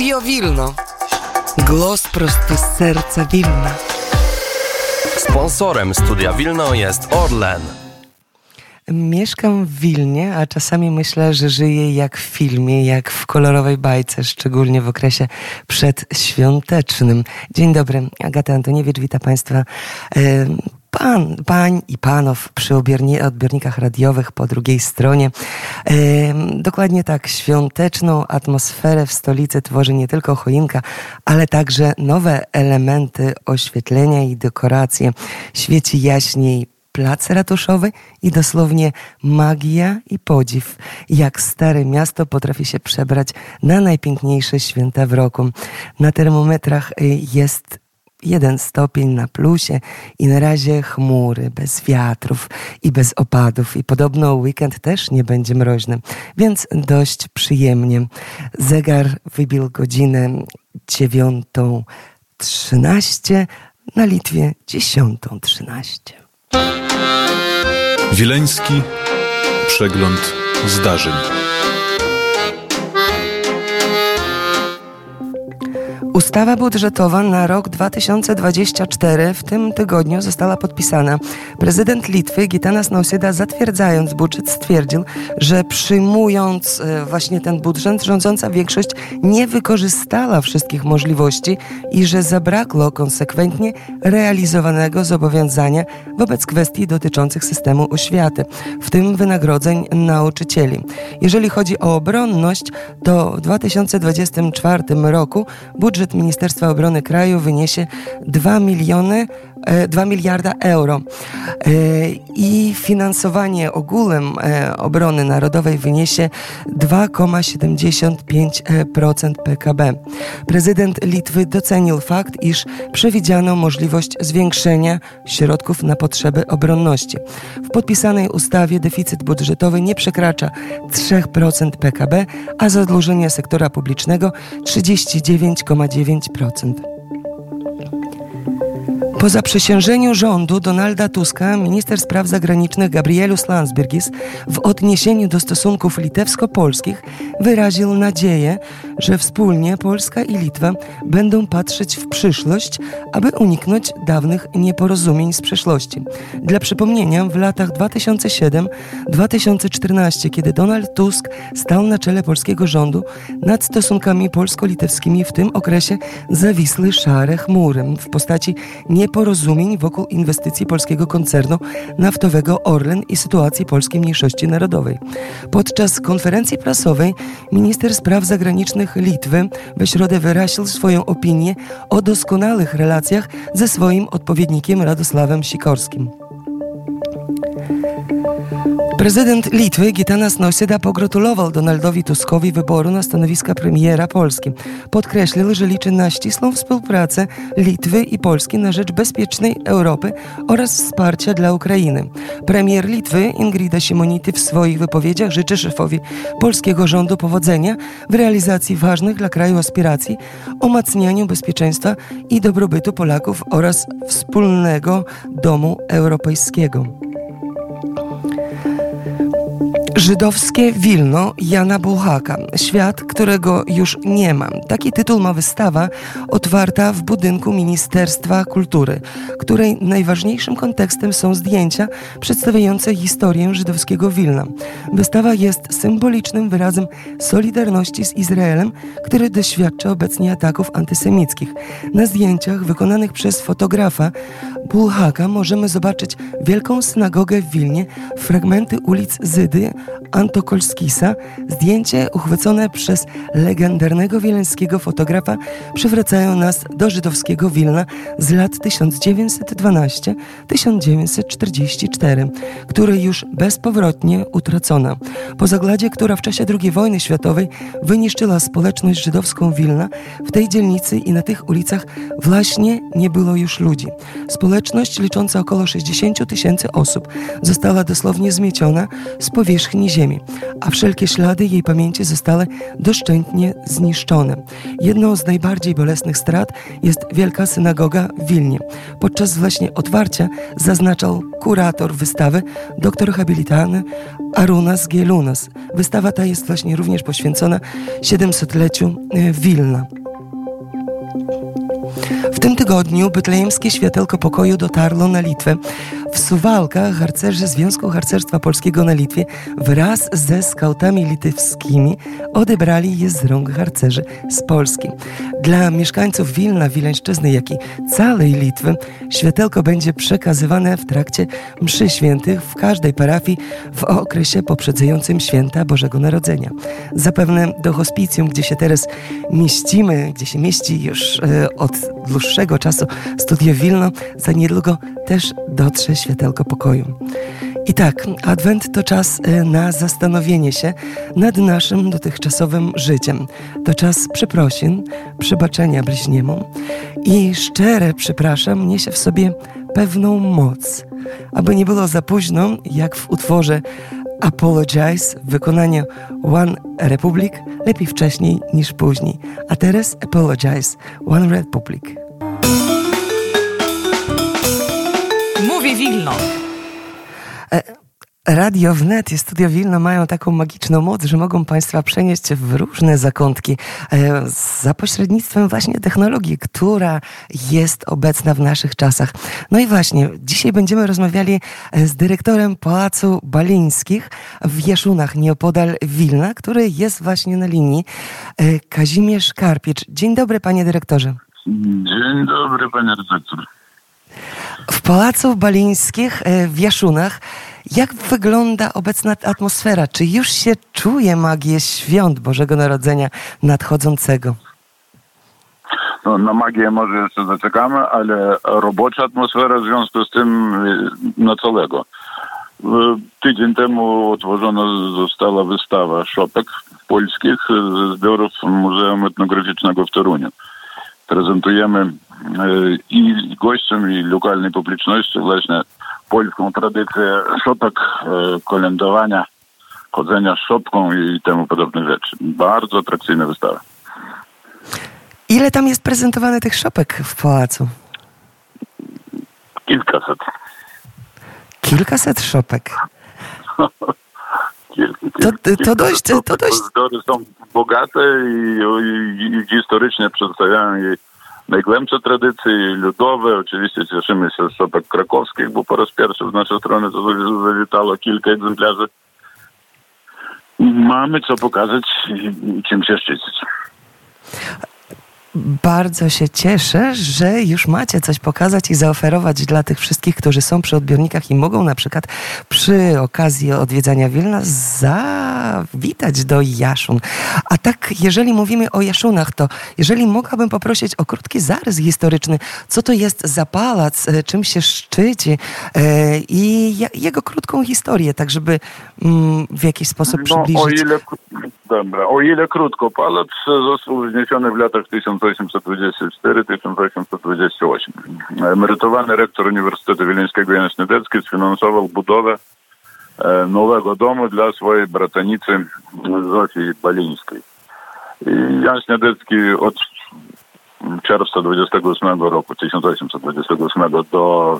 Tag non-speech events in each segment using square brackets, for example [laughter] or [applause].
Studio Wilno. Głos prosto z serca Wilna. Sponsorem Studia Wilno jest Orlen. Mieszkam w Wilnie, a czasami myślę, że żyję jak w filmie, jak w kolorowej bajce, szczególnie w okresie przedświątecznym. Dzień dobry, Agata Antoniewicz, witam Państwa. Pan, pań i panów przy odbiornikach radiowych po drugiej stronie. dokładnie tak, świąteczną atmosferę w stolicy tworzy nie tylko choinka, ale także nowe elementy oświetlenia i dekoracje. Świeci jaśniej plac ratuszowy i dosłownie magia i podziw, jak stare miasto potrafi się przebrać na najpiękniejsze święta w roku. Na termometrach y, jest jeden stopień na plusie i na razie chmury, bez wiatrów i bez opadów. I podobno weekend też nie będzie mroźny, więc dość przyjemnie. Zegar wybił godzinę dziewiątą trzynaście, na Litwie dziesiątą trzynaście. Wileński przegląd zdarzeń. Ustawa budżetowa na rok 2024 w tym tygodniu została podpisana. Prezydent Litwy Gitanas Nausėda zatwierdzając budżet stwierdził, że przyjmując e, właśnie ten budżet rządząca większość nie wykorzystała wszystkich możliwości i że zabrakło konsekwentnie realizowanego zobowiązania wobec kwestii dotyczących systemu oświaty, w tym wynagrodzeń nauczycieli. Jeżeli chodzi o obronność, to w 2024 roku budżet budżet Ministerstwa Obrony Kraju wyniesie 2 miliony 2 e, miliarda euro e, i finansowanie ogółem e, obrony narodowej wyniesie 2,75% PKB. Prezydent Litwy docenił fakt, iż przewidziano możliwość zwiększenia środków na potrzeby obronności. W podpisanej ustawie deficyt budżetowy nie przekracza 3% PKB, a zadłużenie sektora publicznego 39,9%. Po zaprzysiężeniu rządu Donalda Tuska minister spraw zagranicznych Gabrielius Landsbergis w odniesieniu do stosunków litewsko-polskich wyraził nadzieję, że wspólnie Polska i Litwa będą patrzeć w przyszłość, aby uniknąć dawnych nieporozumień z przeszłości. Dla przypomnienia, w latach 2007-2014, kiedy Donald Tusk stał na czele polskiego rządu, nad stosunkami polsko-litewskimi w tym okresie zawisły szare chmury w postaci nie nieporozumień wokół inwestycji polskiego koncernu naftowego Orlen i sytuacji polskiej mniejszości narodowej. Podczas konferencji prasowej minister spraw zagranicznych Litwy we środę wyraził swoją opinię o doskonałych relacjach ze swoim odpowiednikiem Radosławem Sikorskim. Prezydent Litwy Gitanas Nausėda pogratulował Donaldowi Tuskowi wyboru na stanowiska premiera Polski. Podkreślił, że liczy na ścisłą współpracę Litwy i Polski na rzecz bezpiecznej Europy oraz wsparcia dla Ukrainy. Premier Litwy Ingrida Simonity w swoich wypowiedziach życzy szefowi polskiego rządu powodzenia w realizacji ważnych dla kraju aspiracji, umacnianiu bezpieczeństwa i dobrobytu Polaków oraz wspólnego domu europejskiego. Żydowskie Wilno Jana Buchaka. Świat, którego już nie ma. Taki tytuł ma wystawa otwarta w budynku Ministerstwa Kultury, której najważniejszym kontekstem są zdjęcia przedstawiające historię żydowskiego Wilna. Wystawa jest symbolicznym wyrazem solidarności z Izraelem, który doświadcza obecnie ataków antysemickich. Na zdjęciach wykonanych przez fotografa Buchaka możemy zobaczyć wielką synagogę w Wilnie, fragmenty ulic Zydy, Antokolskisa, zdjęcie uchwycone przez legendarnego wileńskiego fotografa przywracają nas do żydowskiego Wilna z lat 1912-1944, które już bezpowrotnie utracono. Po zagładzie, która w czasie II wojny światowej wyniszczyła społeczność żydowską Wilna, w tej dzielnicy i na tych ulicach właśnie nie było już ludzi. Społeczność licząca około 60 tysięcy osób została dosłownie zmieciona z powierzchni powierzchni ziemi, a wszelkie ślady jej pamięci zostały doszczętnie zniszczone. Jedną z najbardziej bolesnych strat jest Wielka Synagoga w Wilnie. Podczas właśnie otwarcia zaznaczał kurator wystawy, doktor habilitany Arunas Gielunas. Wystawa ta jest właśnie również poświęcona 700-leciu e, Wilna. W tym tygodniu betlejemskie światełko pokoju dotarło na Litwę. W Suwałkach harcerze Związku Harcerstwa Polskiego na Litwie wraz ze skautami litewskimi odebrali je z rąk harcerzy z Polski. Dla mieszkańców Wilna, Wileńszczyzny, jak i całej Litwy światełko będzie przekazywane w trakcie mszy świętych w każdej parafii w okresie poprzedzającym święta Bożego Narodzenia. Zapewne do hospicjum, gdzie się teraz mieścimy, gdzie się mieści już e, od dłuższego czasu studio Wilno, za niedługo też dotrze światełko pokoju. I tak, Adwent to czas e, na zastanowienie się nad naszym dotychczasowym życiem. To czas przeprosin, przebaczenia bliźniemu i szczere przepraszam niesie w sobie pewną moc. Aby nie było za późno, jak w utworze Apologize w wykonaniu One Republic, lepiej wcześniej niż później. A teraz Apologize, One Republic. Wilno. E, Radio Wnet i Studio Wilno mają taką magiczną moc, że mogą Państwa przenieść w różne zakątki e, za pośrednictwem właśnie technologii, która jest obecna w naszych czasach. No i właśnie, dzisiaj będziemy rozmawiali e, z dyrektorem Pałacu Balińskich w Jaszunach, nieopodal Wilna, który jest właśnie na linii. Kazimierz Karpicz. Dzień dobry, panie dyrektorze. Dzień dobry, panie redaktor. W Pałacu Balińskich w Jaszunach jak wygląda obecna atmosfera? Czy już się czuje magię świąt Bożego Narodzenia nadchodzącego? No, na magię może jeszcze zaczekamy, ale robocza atmosfera w związku z tym na całego. Tydzień temu otworzona została wystawa szopek polskich zbiorów Muzeum Etnograficznego w Toruniu. Prezentujemy i gościom, i lokalnej publiczności właśnie polską tradycję szopek, kolędowania, chodzenia z szopką i temu podobne rzeczy. Bardzo atrakcyjna wystawa. Ile tam jest prezentowane tych szopek w pałacu? Kilkaset. Kilkaset szopek. [laughs] To, to dość, to dość. Zbiory są bogate i, i, i historycznie przedstawiają jej najgłębsze tradycje ludowe. Oczywiście cieszymy się z szopek krakowskich, bo po raz pierwszy w naszej stronie to zawitało kilka egzemplarzy. Mamy co pokazać i czym się szczycić. Bardzo się cieszę, że już macie coś pokazać i zaoferować dla tych wszystkich, którzy są przy odbiornikach i mogą na przykład przy okazji odwiedzania Wilna zawitać do Jaszun. A tak, jeżeli mówimy o Jaszunach, to jeżeli mogłabym poprosić o krótki zarys historyczny, co to jest za pałac, czym się szczyci e, i jego krótką historię, tak żeby mm, w jakiś sposób przybliżyć. No, o ile, dobra, o ile krótko, pałac został wzniesiony w latach 1000 1824-1828. Emerytowany rektor Uniwersytetu Wileńskiego Jan Śniadecki sfinansował budowę nowego domu dla swojej bratanicy Zofii Balińskiej. I Jan Śniadecki od czerwca 28 roku, 1828 do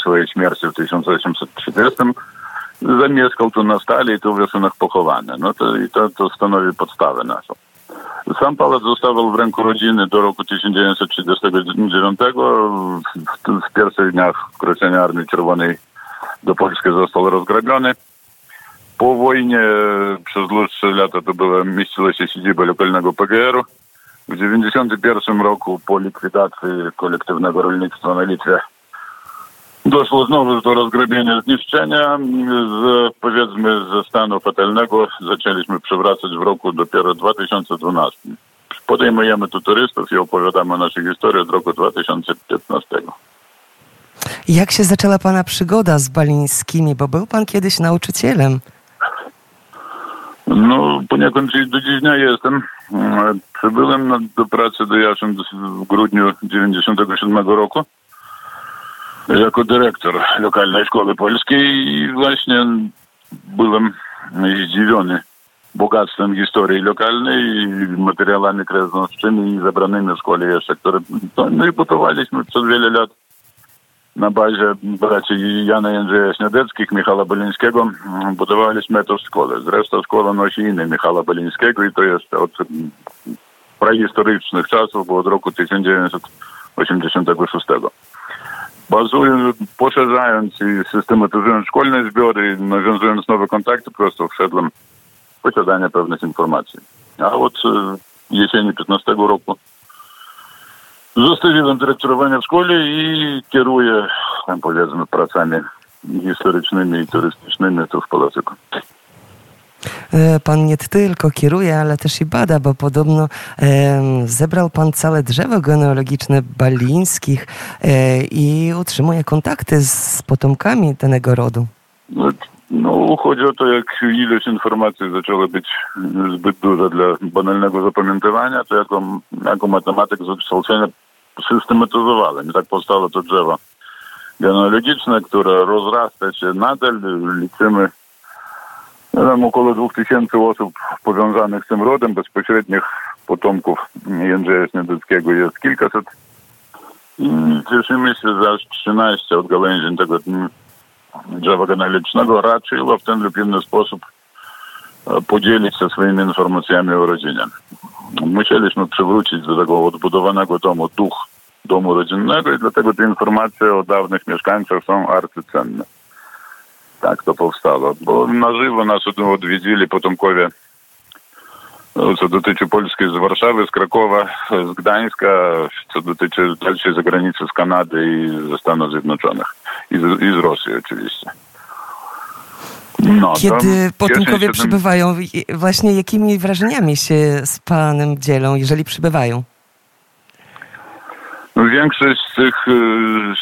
swojej śmierci w 1830 zamieszkał tu na stale i tu w Jasунach pochowany. No to, i to, to stanowi podstawę naszą. Sam pałac zostawał w ręku rodziny do roku 1939. W, w pierwszych dniach wkroczenia Armii Czerwonej do Polski został rozgrabiony. Po wojnie przez dłuższe lata to była mieściła się siedziba lokalnego PGR-u. W 1991 roku po likwidacji kolektywnego rolnictwa na Litwie Doszło znowu do rozgrabienia, zniszczenia. Z, powiedzmy ze stanu fatalnego zaczęliśmy przywracać w roku dopiero 2012. Podejmujemy tu turystów i opowiadamy nasze historie od roku 2015. Jak się zaczęła Pana przygoda z Balińskimi? Bo był Pan kiedyś nauczycielem. No, poniekąd do dziś dnia jestem. Przybyłem do pracy do Jaszyn w grudniu 1997 roku jako dyrektor lokalnej szkoły polskiej i właśnie byłem zdziwiony bogactwem historii lokalnej, materiałami krajoznawczymi i zebranymi w szkole jeszcze, które to my budowaliśmy przez wiele lat na bazie braci Jana Jędrzeja Śniadeckich, Michała Belińskiego budowaliśmy tę szkołę. Zresztą szkoła nosi imię Michała Belińskiego i to jest od prehistorycznych czasów, bo od roku 1986. Bazując, poszerzając i systematyzując szkolne zbiory, nawiązując nowe kontakty, po prostu wszedłem w posiadanie pewnych informacji. A od jesieni 15 roku zostawiłem dyrektorowanie w szkole i kieruję, tam powiedzmy, pracami historycznymi i turystycznymi tu w Polacyku. Pan nie tylko kieruje, ale też i bada, bo podobno e, zebrał pan całe drzewo genealogiczne Balińskich e, i utrzymuje kontakty z potomkami danego rodu. No, no, chodzi o to, jak ilość informacji zaczęła być zbyt duża dla banalnego zapamiętywania, to jako, jako matematyk z wykształcenia systematyzowałem. I tak powstało to drzewo genealogiczne, które rozrasta się nadal. Liczymy tam około 2000 osób powiązanych z tym rodem, bezpośrednich potomków Jędrzeja Śniadeckiego jest kilkaset. I cieszymy się, że aż 13 od tego drzewa genealogicznego raczyło w ten lub inny sposób podzielić się swoimi informacjami o rodzinie. Musieliśmy przywrócić do tego odbudowanego domu duch domu rodzinnego i dlatego te informacje o dawnych mieszkańcach są arcycenne. Tak to powstało, bo na żywo nas odwiedzili potomkowie co dotyczy Polski z Warszawy, z Krakowa, z Gdańska, co dotyczy dalszej zagranicy z Kanady i ze Stanów Zjednoczonych. I z, i z Rosji oczywiście. No, Kiedy potomkowie przybywają, właśnie jakimi wrażeniami się z Panem dzielą, jeżeli przybywają? Większość z tych,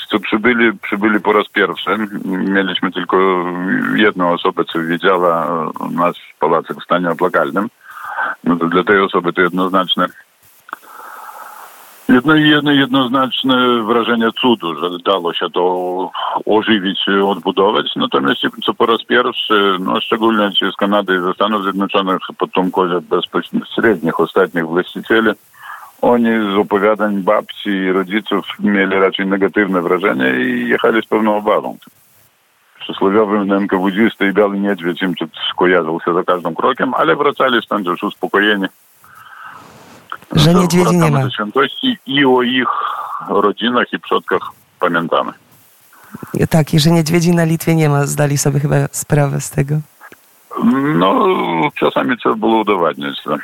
co przybyli, przybyli po raz pierwszy. Mieliśmy tylko jedną osobę, co widziała nas w pałacu w stanie opłakalnym. No to dla tej osoby to jednoznaczne Jedno, jedno, jednoznaczne wrażenie cudu, że dało się to ożywić, odbudować. Natomiast co po raz pierwszy, no szczególnie ci z Kanady i ze Stanów Zjednoczonych, potomkowie bezpośrednich ostatnich właścicieli, oni z opowiadań babci i rodziców mieli raczej negatywne wrażenie i jechali z pewną obawą. Przysłowiowym NKWD i Biały Niedźwiedź im skojarzył się za każdym krokiem, ale wracali stąd już uspokojeni że niedźwiedzi nie ma. do świętości i o ich rodzinach i przodkach pamiętamy. Tak, i że niedźwiedzi na Litwie nie ma. Zdali sobie chyba sprawę z tego. No, czasami trzeba było udowadniać. Tak?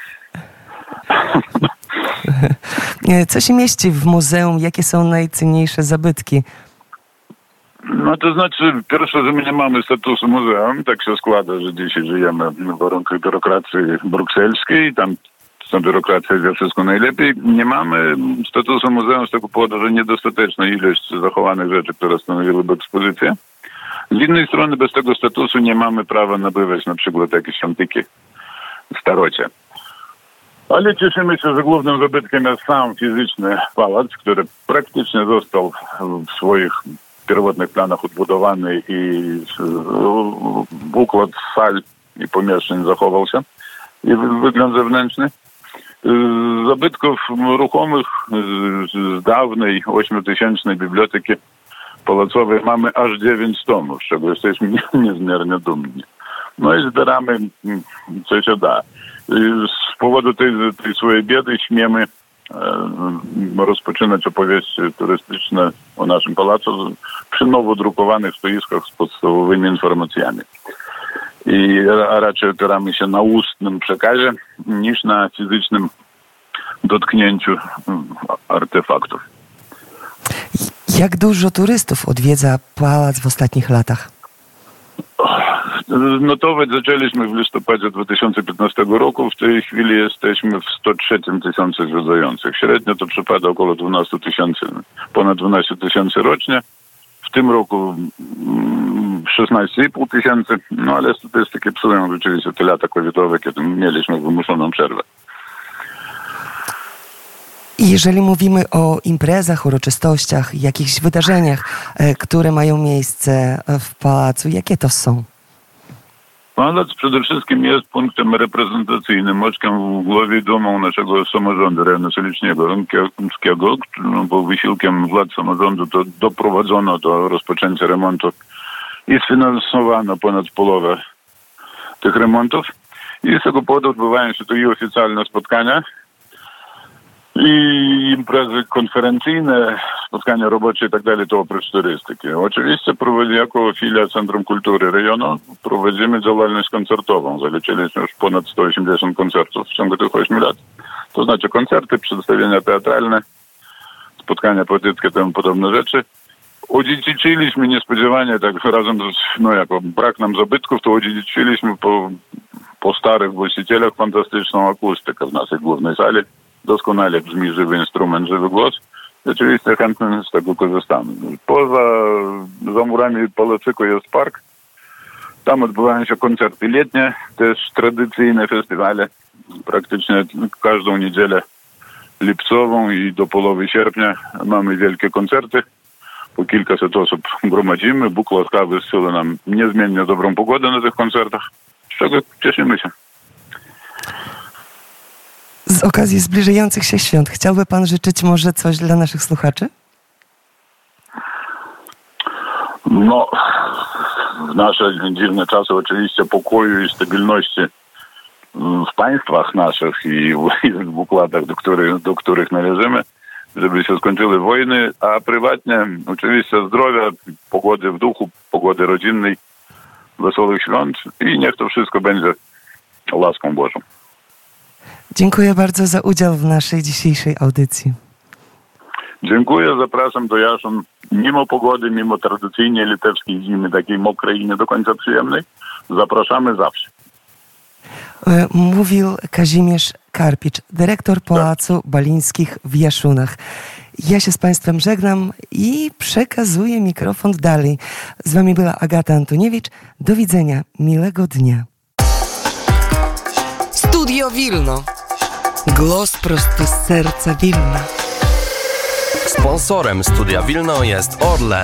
[laughs] [laughs] Co się mieści w muzeum? Jakie są najcenniejsze zabytki? No to znaczy, pierwsze, że my nie mamy statusu muzeum. Tak się składa, że dzisiaj żyjemy w warunkach biurokracji brukselskiej. Tam ta biurokracja wie wszystko najlepiej. Nie mamy statusu muzeum z tego powodu, że niedostateczna ilość zachowanych rzeczy, które stanowiłyby ekspozycję. Z innej strony bez tego statusu nie mamy prawa nabywać na przykład jakieś antyki starocie. Ale cieszymy się, że głównym zabytkiem jest sam fizyczny pałac, który praktycznie został w swoich pierwotnych planach odbudowany i układ sal i pomieszczeń zachował się i wygląd zewnętrzny. Zabytków ruchomych z dawnej ośmiotysięcznej biblioteki pałacowej mamy aż dziewięć tomów, z czego jesteśmy [laughs] niezmiernie dumni. No i zbieramy co się da. Z powodu tej, tej swojej biedy śmiemy e, rozpoczynać opowieści turystyczne o naszym pałacu przy nowo drukowanych stoiskach z podstawowymi informacjami i raczej opieramy się na ustnym przekazie niż na fizycznym dotknięciu mm, artefaktów. Jak dużo turystów odwiedza pałac w ostatnich latach? Notować zaczęliśmy w listopadzie 2015 roku. W tej chwili jesteśmy w 103 tysiące zwiedzających. Średnio to przypada około 12 tysięcy, ponad 12 tysięcy rocznie. W tym roku 16,5 tysięcy, no ale statystyki psują rzeczywiście te lata covidowe, kiedy mieliśmy wymuszoną przerwę. Jeżeli mówimy o imprezach, uroczystościach, jakichś wydarzeniach, e, które mają miejsce w pałacu, jakie to są? Palac przede wszystkim jest punktem reprezentacyjnym, oczkiem w głowie dumą naszego samorządu rejono-stolicznego Rąkiewskiego, no, bo wysiłkiem władz samorządu to doprowadzono do rozpoczęcia remontu i sfinansowano ponad połowę tych remontów. I z tego powodu odbywają się tu i oficjalne spotkania, i imprezy konferencyjne, spotkania robocze i tak dalej, to oprócz turystyki. Oczywiście prowadzi, jako filia Centrum Kultury Rejonu prowadzimy działalność koncertową. Zaliczyliśmy już ponad 180 koncertów w ciągu tych 8 lat. To znaczy koncerty, przedstawienia teatralne, spotkania poetyckie, temu podobne rzeczy. Odziedziczyliśmy niespodziewanie, tak razem no jako brak nam zabytków, to odziedziczyliśmy po starych właścicielach fantastyczną akustykę w naszej głównej sali doskonale brzmi żywy instrument, żywy głos. Rzeczywiście chętnie z tego korzystamy. Poza zamurami Polacyku jest park. Tam odbywają się koncerty letnie, też tradycyjne festiwale. Praktycznie każdą niedzielę lipcową i do połowy sierpnia mamy wielkie koncerty. Po kilkaset osób gromadzimy. Bóg łaskawy zsyła nam niezmiennie dobrą pogodę na tych koncertach, z czego cieszymy się. Z okazji zbliżających się świąt chciałby Pan życzyć może coś dla naszych słuchaczy? No, w nasze dziwne czasy oczywiście pokoju i stabilności w państwach naszych [laughs] i w układach, do których, do których należymy, żeby się skończyły wojny, a prywatnie oczywiście zdrowia, pogody w duchu, pogody rodzinnej, wesołych świąt i niech to wszystko będzie łaską Bożą. Dziękuję bardzo za udział w naszej dzisiejszej audycji. Dziękuję, zapraszam do Jaszun. Mimo pogody, mimo tradycyjnie litewskiej zimy, takiej mokrej i nie do końca przyjemnej, zapraszamy zawsze. E, mówił Kazimierz Karpicz, dyrektor Pałacu Balińskich w Jaszunach. Ja się z Państwem żegnam i przekazuję mikrofon dalej. Z Wami była Agata Antoniewicz. Do widzenia. Miłego dnia. Studio Wilno. Głos prosto z serca Wilna. Sponsorem Studia Wilno jest Orlen.